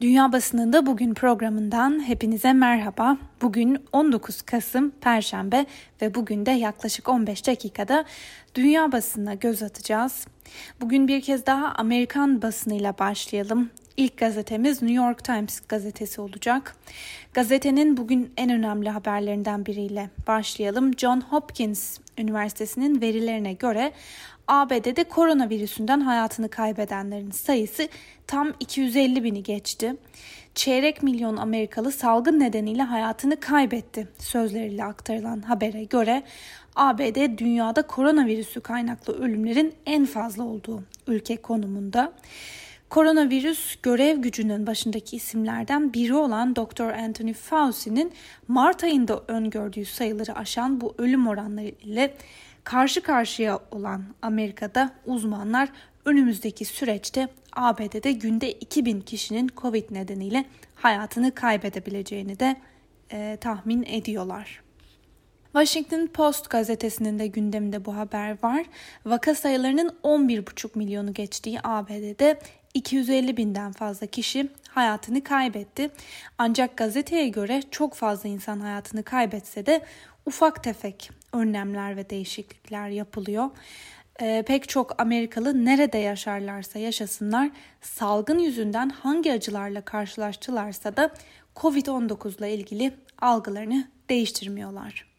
Dünya Basınında Bugün programından hepinize merhaba. Bugün 19 Kasım Perşembe ve bugün de yaklaşık 15 dakikada dünya basınına göz atacağız. Bugün bir kez daha Amerikan basınıyla başlayalım. İlk gazetemiz New York Times gazetesi olacak. Gazetenin bugün en önemli haberlerinden biriyle başlayalım. John Hopkins Üniversitesi'nin verilerine göre ABD'de koronavirüsünden hayatını kaybedenlerin sayısı tam 250 bini geçti. Çeyrek milyon Amerikalı salgın nedeniyle hayatını kaybetti sözleriyle aktarılan habere göre ABD dünyada koronavirüsü kaynaklı ölümlerin en fazla olduğu ülke konumunda. Koronavirüs görev gücünün başındaki isimlerden biri olan Dr. Anthony Fauci'nin Mart ayında öngördüğü sayıları aşan bu ölüm oranları ile karşı karşıya olan Amerika'da uzmanlar önümüzdeki süreçte ABD'de günde 2000 kişinin Covid nedeniyle hayatını kaybedebileceğini de e, tahmin ediyorlar. Washington Post gazetesinin de gündeminde bu haber var. Vaka sayılarının 11,5 milyonu geçtiği ABD'de 250 binden fazla kişi hayatını kaybetti. Ancak gazeteye göre çok fazla insan hayatını kaybetse de ufak tefek önlemler ve değişiklikler yapılıyor. Ee, pek çok Amerikalı nerede yaşarlarsa yaşasınlar salgın yüzünden hangi acılarla karşılaştılarsa da Covid-19 ile ilgili algılarını değiştirmiyorlar.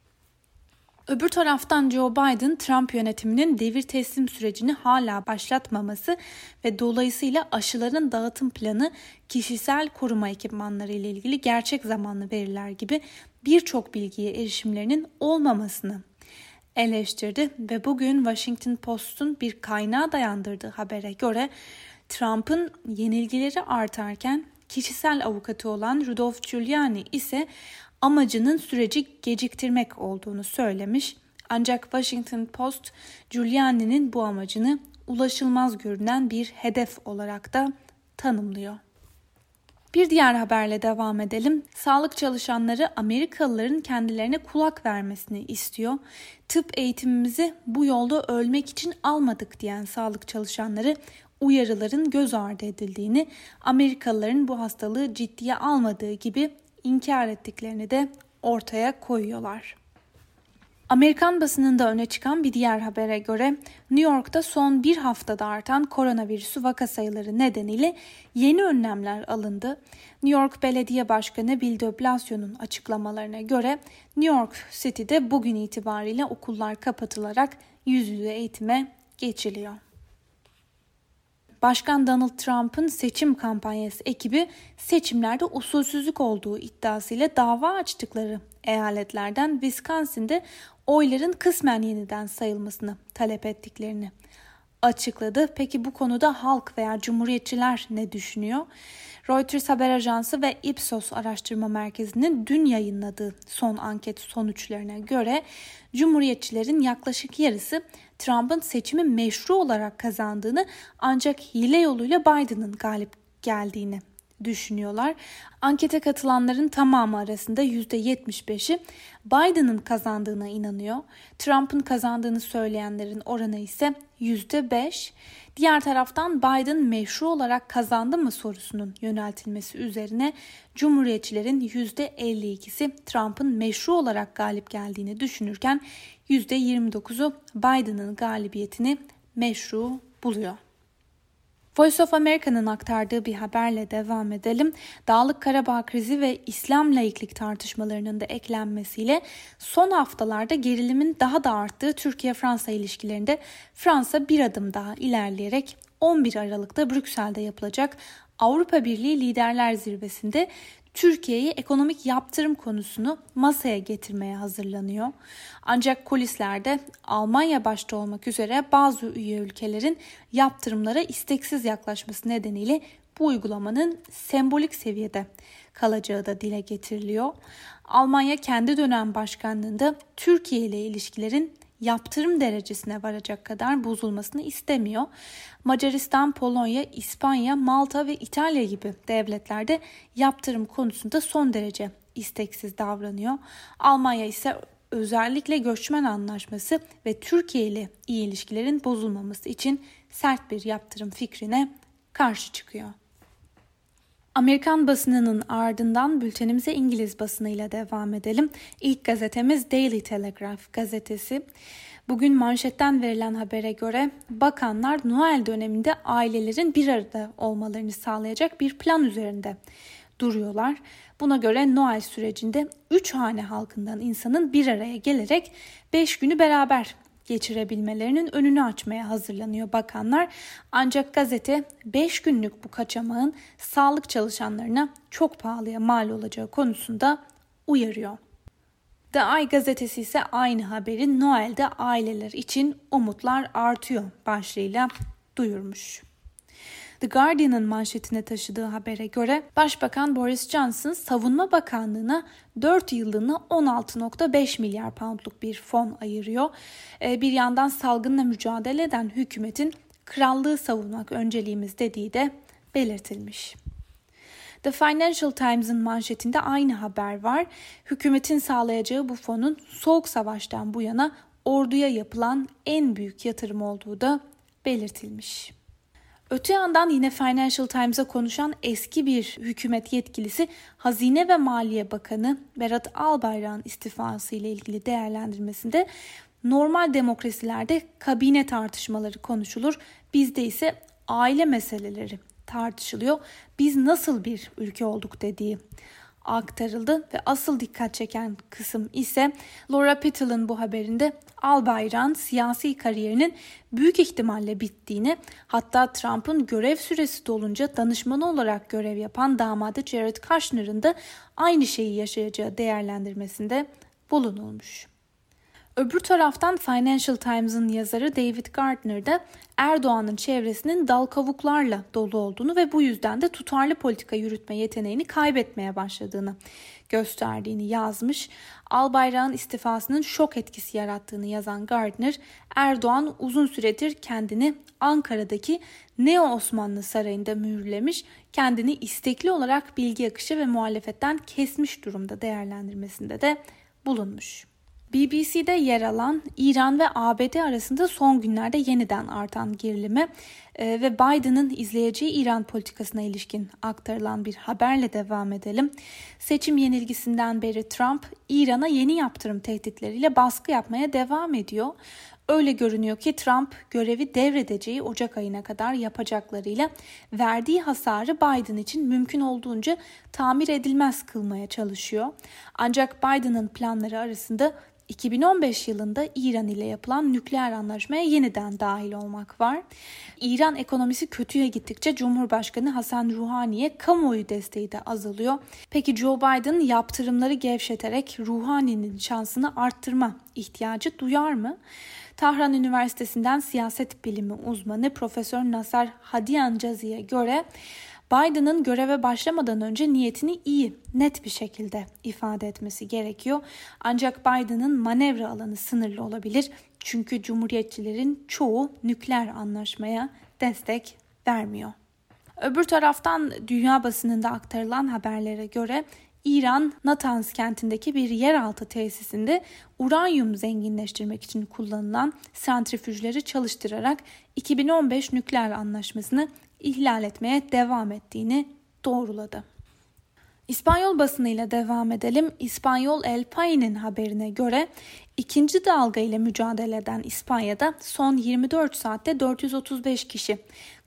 Öbür taraftan Joe Biden, Trump yönetiminin devir teslim sürecini hala başlatmaması ve dolayısıyla aşıların dağıtım planı, kişisel koruma ekipmanları ile ilgili gerçek zamanlı veriler gibi birçok bilgiye erişimlerinin olmamasını eleştirdi ve bugün Washington Post'un bir kaynağa dayandırdığı habere göre Trump'ın yenilgileri artarken kişisel avukatı olan Rudolph Giuliani ise amacının süreci geciktirmek olduğunu söylemiş. Ancak Washington Post Giuliani'nin bu amacını ulaşılmaz görünen bir hedef olarak da tanımlıyor. Bir diğer haberle devam edelim. Sağlık çalışanları Amerikalıların kendilerine kulak vermesini istiyor. Tıp eğitimimizi bu yolda ölmek için almadık diyen sağlık çalışanları uyarıların göz ardı edildiğini, Amerikalıların bu hastalığı ciddiye almadığı gibi inkar ettiklerini de ortaya koyuyorlar. Amerikan basınında öne çıkan bir diğer habere göre New York'ta son bir haftada artan koronavirüsü vaka sayıları nedeniyle yeni önlemler alındı. New York Belediye Başkanı Bill de Blasio'nun açıklamalarına göre New York City'de bugün itibariyle okullar kapatılarak yüz yüze eğitime geçiliyor. Başkan Donald Trump'ın seçim kampanyası ekibi seçimlerde usulsüzlük olduğu iddiasıyla dava açtıkları eyaletlerden Wisconsin'de oyların kısmen yeniden sayılmasını talep ettiklerini açıkladı. Peki bu konuda halk veya cumhuriyetçiler ne düşünüyor? Reuters haber ajansı ve Ipsos araştırma merkezinin dün yayınladığı son anket sonuçlarına göre Cumhuriyetçilerin yaklaşık yarısı Trump'ın seçimi meşru olarak kazandığını ancak hile yoluyla Biden'ın galip geldiğini düşünüyorlar. Ankete katılanların tamamı arasında %75'i Biden'ın kazandığına inanıyor. Trump'ın kazandığını söyleyenlerin oranı ise %5. Diğer taraftan Biden meşru olarak kazandı mı sorusunun yöneltilmesi üzerine Cumhuriyetçilerin %52'si Trump'ın meşru olarak galip geldiğini düşünürken %29'u Biden'ın galibiyetini meşru buluyor. Voice of America'nın aktardığı bir haberle devam edelim. Dağlık Karabağ krizi ve İslam laiklik tartışmalarının da eklenmesiyle son haftalarda gerilimin daha da arttığı Türkiye-Fransa ilişkilerinde Fransa bir adım daha ilerleyerek 11 Aralık'ta Brüksel'de yapılacak Avrupa Birliği Liderler Zirvesi'nde Türkiye'yi ekonomik yaptırım konusunu masaya getirmeye hazırlanıyor. Ancak kulislerde Almanya başta olmak üzere bazı üye ülkelerin yaptırımlara isteksiz yaklaşması nedeniyle bu uygulamanın sembolik seviyede kalacağı da dile getiriliyor. Almanya kendi dönem başkanlığında Türkiye ile ilişkilerin yaptırım derecesine varacak kadar bozulmasını istemiyor. Macaristan, Polonya, İspanya, Malta ve İtalya gibi devletlerde yaptırım konusunda son derece isteksiz davranıyor. Almanya ise özellikle göçmen anlaşması ve Türkiye ile iyi ilişkilerin bozulmaması için sert bir yaptırım fikrine karşı çıkıyor. Amerikan basınının ardından bültenimize İngiliz basınıyla devam edelim. İlk gazetemiz Daily Telegraph gazetesi. Bugün manşetten verilen habere göre bakanlar Noel döneminde ailelerin bir arada olmalarını sağlayacak bir plan üzerinde duruyorlar. Buna göre Noel sürecinde 3 hane halkından insanın bir araya gelerek 5 günü beraber geçirebilmelerinin önünü açmaya hazırlanıyor bakanlar. Ancak gazete 5 günlük bu kaçamağın sağlık çalışanlarına çok pahalıya mal olacağı konusunda uyarıyor. The Eye gazetesi ise aynı haberi Noel'de aileler için umutlar artıyor başlığıyla duyurmuş. The Guardian'ın manşetine taşıdığı habere göre Başbakan Boris Johnson Savunma Bakanlığı'na 4 yıllığına 16.5 milyar poundluk bir fon ayırıyor. Ee, bir yandan salgınla mücadele eden hükümetin krallığı savunmak önceliğimiz dediği de belirtilmiş. The Financial Times'ın manşetinde aynı haber var. Hükümetin sağlayacağı bu fonun Soğuk Savaş'tan bu yana orduya yapılan en büyük yatırım olduğu da belirtilmiş. Öte yandan yine Financial Times'a konuşan eski bir hükümet yetkilisi Hazine ve Maliye Bakanı Berat Albayrak'ın istifası ile ilgili değerlendirmesinde normal demokrasilerde kabine tartışmaları konuşulur. Bizde ise aile meseleleri tartışılıyor. Biz nasıl bir ülke olduk dediği aktarıldı ve asıl dikkat çeken kısım ise Laura Petal'ın bu haberinde Albayrak'ın siyasi kariyerinin büyük ihtimalle bittiğini hatta Trump'ın görev süresi dolunca danışmanı olarak görev yapan damadı Jared Kushner'ın da aynı şeyi yaşayacağı değerlendirmesinde bulunulmuş. Öbür taraftan Financial Times'ın yazarı David Gardner da Erdoğan'ın çevresinin dal kavuklarla dolu olduğunu ve bu yüzden de tutarlı politika yürütme yeteneğini kaybetmeye başladığını gösterdiğini yazmış. Albayrak'ın istifasının şok etkisi yarattığını yazan Gardner, Erdoğan uzun süredir kendini Ankara'daki Neo Osmanlı Sarayı'nda mühürlemiş, kendini istekli olarak bilgi akışı ve muhalefetten kesmiş durumda değerlendirmesinde de bulunmuş. BBC'de yer alan İran ve ABD arasında son günlerde yeniden artan gerilimi e, ve Biden'ın izleyeceği İran politikasına ilişkin aktarılan bir haberle devam edelim. Seçim yenilgisinden beri Trump İran'a yeni yaptırım tehditleriyle baskı yapmaya devam ediyor. Öyle görünüyor ki Trump görevi devredeceği Ocak ayına kadar yapacaklarıyla verdiği hasarı Biden için mümkün olduğunca tamir edilmez kılmaya çalışıyor. Ancak Biden'ın planları arasında 2015 yılında İran ile yapılan nükleer anlaşmaya yeniden dahil olmak var. İran ekonomisi kötüye gittikçe Cumhurbaşkanı Hasan Ruhani'ye kamuoyu desteği de azalıyor. Peki Joe Biden yaptırımları gevşeterek Ruhani'nin şansını arttırma ihtiyacı duyar mı? Tahran Üniversitesi'nden siyaset bilimi uzmanı Profesör Nasar Hadiyan Cazi'ye göre Biden'ın göreve başlamadan önce niyetini iyi, net bir şekilde ifade etmesi gerekiyor. Ancak Biden'ın manevra alanı sınırlı olabilir. Çünkü cumhuriyetçilerin çoğu nükleer anlaşmaya destek vermiyor. Öbür taraftan dünya basınında aktarılan haberlere göre İran Natanz kentindeki bir yeraltı tesisinde uranyum zenginleştirmek için kullanılan santrifüjleri çalıştırarak 2015 nükleer anlaşmasını ihlal etmeye devam ettiğini doğruladı. İspanyol basınıyla devam edelim. İspanyol El País'in haberine göre ikinci dalga ile mücadele eden İspanya'da son 24 saatte 435 kişi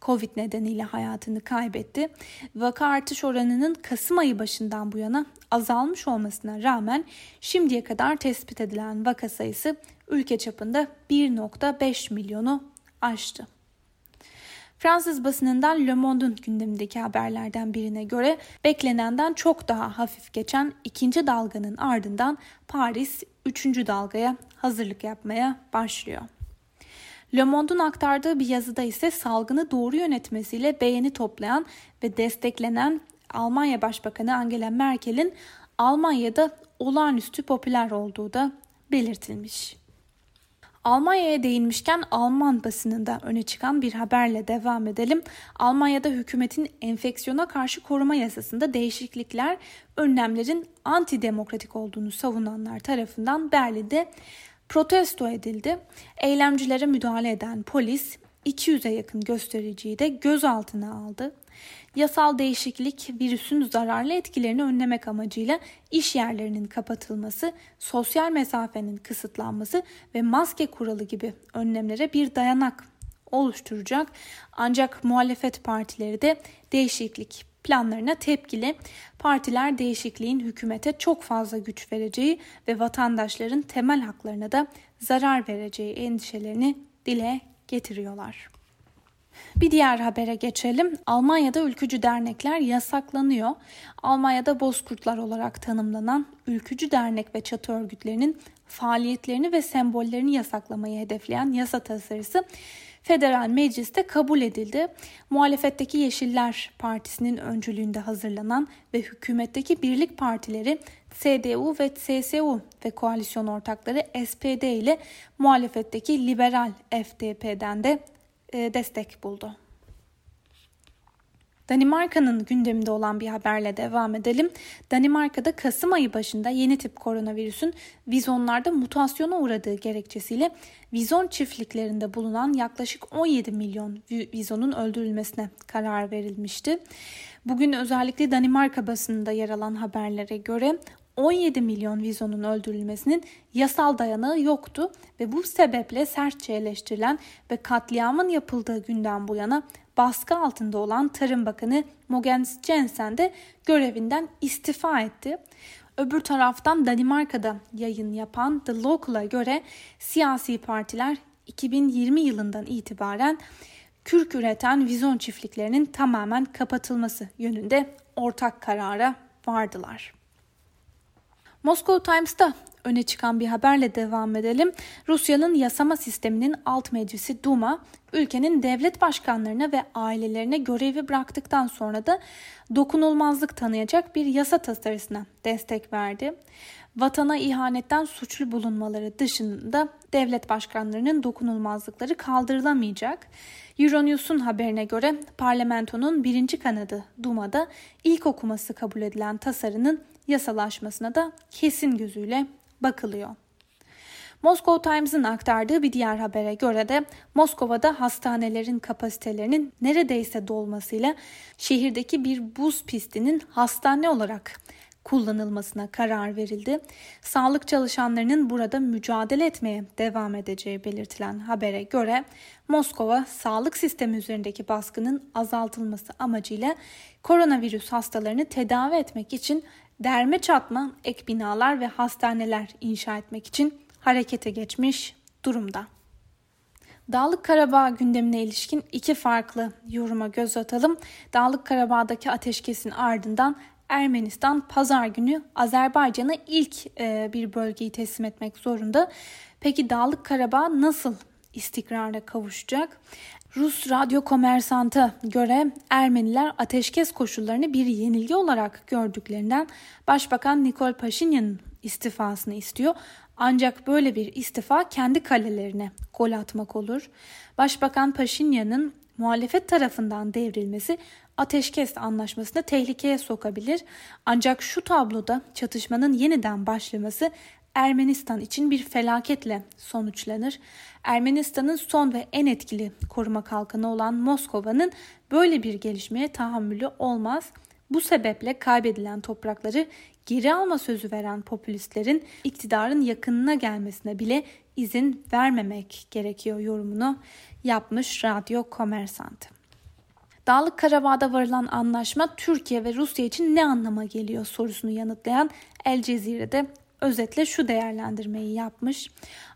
Covid nedeniyle hayatını kaybetti. Vaka artış oranının Kasım ayı başından bu yana azalmış olmasına rağmen şimdiye kadar tespit edilen vaka sayısı ülke çapında 1.5 milyonu aştı. Fransız basınından Le Monde'un gündemindeki haberlerden birine göre beklenenden çok daha hafif geçen ikinci dalganın ardından Paris üçüncü dalgaya hazırlık yapmaya başlıyor. Le Monde'un aktardığı bir yazıda ise salgını doğru yönetmesiyle beğeni toplayan ve desteklenen Almanya Başbakanı Angela Merkel'in Almanya'da olağanüstü popüler olduğu da belirtilmiş. Almanya'ya değinmişken Alman basınında öne çıkan bir haberle devam edelim. Almanya'da hükümetin enfeksiyona karşı koruma yasasında değişiklikler önlemlerin antidemokratik olduğunu savunanlar tarafından Berlin'de protesto edildi. Eylemcilere müdahale eden polis 200'e yakın göstericiyi de gözaltına aldı. Yasal değişiklik virüsün zararlı etkilerini önlemek amacıyla iş yerlerinin kapatılması, sosyal mesafenin kısıtlanması ve maske kuralı gibi önlemlere bir dayanak oluşturacak. Ancak muhalefet partileri de değişiklik planlarına tepkili. Partiler değişikliğin hükümete çok fazla güç vereceği ve vatandaşların temel haklarına da zarar vereceği endişelerini dile getiriyorlar. Bir diğer habere geçelim. Almanya'da ülkücü dernekler yasaklanıyor. Almanya'da bozkurtlar olarak tanımlanan ülkücü dernek ve çatı örgütlerinin faaliyetlerini ve sembollerini yasaklamayı hedefleyen yasa tasarısı Federal Meclis'te kabul edildi. Muhalefetteki Yeşiller Partisi'nin öncülüğünde hazırlanan ve hükümetteki birlik partileri CDU ve CSU ve koalisyon ortakları SPD ile muhalefetteki liberal FDP'den de e, destek buldu. Danimarka'nın gündeminde olan bir haberle devam edelim. Danimarka'da Kasım ayı başında yeni tip koronavirüsün vizonlarda mutasyona uğradığı gerekçesiyle vizon çiftliklerinde bulunan yaklaşık 17 milyon vizonun öldürülmesine karar verilmişti. Bugün özellikle Danimarka basınında yer alan haberlere göre 17 milyon vizonun öldürülmesinin yasal dayanağı yoktu ve bu sebeple sertçe eleştirilen ve katliamın yapıldığı günden bu yana baskı altında olan Tarım Bakanı Mogens Jensen de görevinden istifa etti. Öbür taraftan Danimarka'da yayın yapan The Local'a göre siyasi partiler 2020 yılından itibaren kürk üreten vizon çiftliklerinin tamamen kapatılması yönünde ortak karara vardılar. Moscow Times'ta öne çıkan bir haberle devam edelim. Rusya'nın yasama sisteminin alt meclisi Duma, ülkenin devlet başkanlarına ve ailelerine görevi bıraktıktan sonra da dokunulmazlık tanıyacak bir yasa tasarısına destek verdi. Vatana ihanetten suçlu bulunmaları dışında devlet başkanlarının dokunulmazlıkları kaldırılamayacak. Euronews'un haberine göre parlamentonun birinci kanadı Duma'da ilk okuması kabul edilen tasarının yasalaşmasına da kesin gözüyle bakılıyor. Moscow Times'ın aktardığı bir diğer habere göre de Moskova'da hastanelerin kapasitelerinin neredeyse dolmasıyla şehirdeki bir buz pistinin hastane olarak kullanılmasına karar verildi. Sağlık çalışanlarının burada mücadele etmeye devam edeceği belirtilen habere göre Moskova sağlık sistemi üzerindeki baskının azaltılması amacıyla koronavirüs hastalarını tedavi etmek için derme çatma ek binalar ve hastaneler inşa etmek için harekete geçmiş durumda. Dağlık Karabağ gündemine ilişkin iki farklı yoruma göz atalım. Dağlık Karabağ'daki ateşkesin ardından Ermenistan pazar günü Azerbaycan'a ilk e, bir bölgeyi teslim etmek zorunda. Peki Dağlık Karabağ nasıl istikrara kavuşacak? Rus radyo komersanta göre Ermeniler ateşkes koşullarını bir yenilgi olarak gördüklerinden Başbakan Nikol Paşinyan'ın istifasını istiyor. Ancak böyle bir istifa kendi kalelerine gol atmak olur. Başbakan Paşinyan'ın muhalefet tarafından devrilmesi ateşkes anlaşmasını tehlikeye sokabilir. Ancak şu tabloda çatışmanın yeniden başlaması Ermenistan için bir felaketle sonuçlanır. Ermenistan'ın son ve en etkili koruma kalkanı olan Moskova'nın böyle bir gelişmeye tahammülü olmaz. Bu sebeple kaybedilen toprakları geri alma sözü veren popülistlerin iktidarın yakınına gelmesine bile izin vermemek gerekiyor yorumunu yapmış Radyo Komersant. Dağlık Karabağ'da varılan anlaşma Türkiye ve Rusya için ne anlama geliyor sorusunu yanıtlayan El Cezire'de özetle şu değerlendirmeyi yapmış.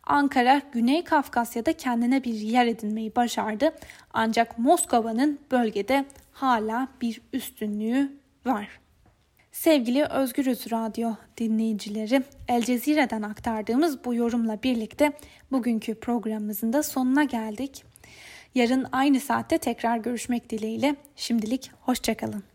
Ankara Güney Kafkasya'da kendine bir yer edinmeyi başardı. Ancak Moskova'nın bölgede hala bir üstünlüğü var. Sevgili Özgürüz Radyo dinleyicileri, El Cezire'den aktardığımız bu yorumla birlikte bugünkü programımızın da sonuna geldik. Yarın aynı saatte tekrar görüşmek dileğiyle. Şimdilik hoşçakalın.